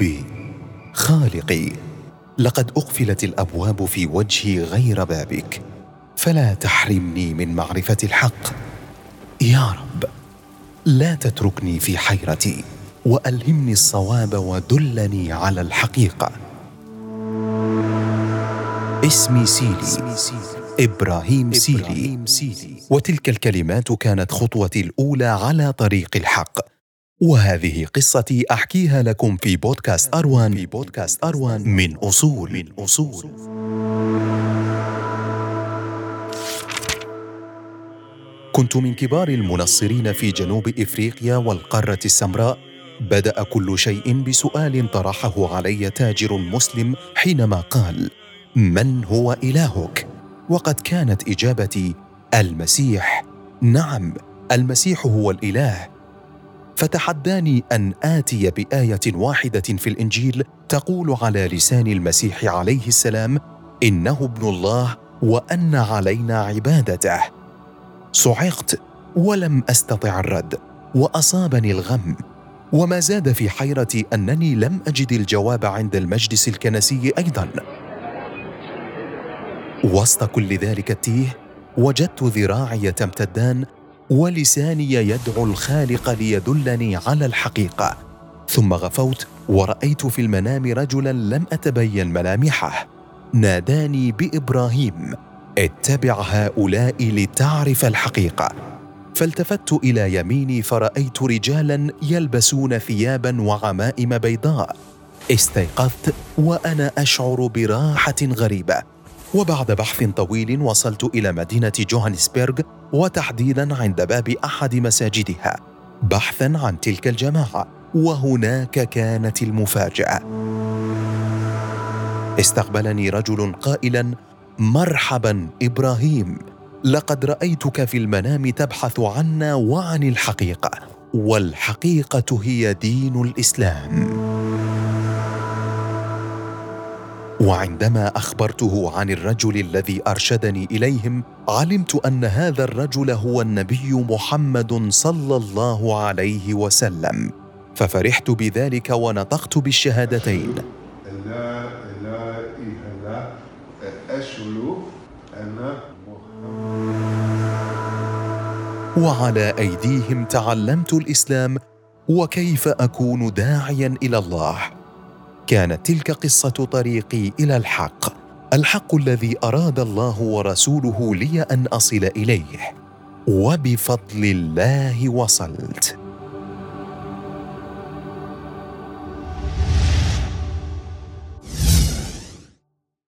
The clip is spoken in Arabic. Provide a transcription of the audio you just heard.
ربي. خالقي لقد أقفلت الأبواب في وجهي غير بابك. فلا تحرمني من معرفة الحق. يا رب لا تتركني في حيرتي وألهمني الصواب ودلني على الحقيقة. اسمي سيلي إبراهيم سيلي. وتلك الكلمات كانت خطوتي الأولى على طريق الحق. وهذه قصتي أحكيها لكم في بودكاست أروان. في بودكاست أروان. من أصول. من أصول. كنت من كبار المنصرين في جنوب إفريقيا والقارة السمراء. بدأ كل شيء بسؤال طرحه علي تاجر مسلم حينما قال من هو إلهك؟ وقد كانت إجابتي المسيح. نعم المسيح هو الإله. فتحداني أن آتي بآية واحدة في الإنجيل تقول على لسان المسيح عليه السلام إنه ابن الله وأن علينا عبادته. صعقت ولم أستطع الرد وأصابني الغم وما زاد في حيرتي أنني لم أجد الجواب عند المجلس الكنسي أيضا. وسط كل ذلك التيه وجدت ذراعي تمتدان ولساني يدعو الخالق ليدلني على الحقيقة. ثم غفوت ورأيت في المنام رجلا لم أتبين ملامحه. ناداني بإبراهيم اتبع هؤلاء لتعرف الحقيقة. فالتفت إلى يميني فرأيت رجالا يلبسون ثيابا وعمائم بيضاء. استيقظت وأنا أشعر براحة غريبة. وبعد بحث طويل وصلت إلى مدينة جوهانسبرغ وتحديدا عند باب أحد مساجدها بحثا عن تلك الجماعة وهناك كانت المفاجأة. استقبلني رجل قائلا مرحبا إبراهيم لقد رأيتك في المنام تبحث عنا وعن الحقيقة والحقيقة هي دين الإسلام. وعندما أخبرته عن الرجل الذي أرشدني إليهم علمت أن هذا الرجل هو النبي محمد صلى الله عليه وسلم. ففرحت بذلك ونطقت بالشهادتين. لا اله إلا الله أشهد أن وعلى أيديهم تعلمت الإسلام وكيف أكون داعيا إلى الله. كانت تلك قصة طريقي إلى الحق. الحق الذي أراد الله ورسوله لي أن أصل إليه. وبفضل الله وصلت.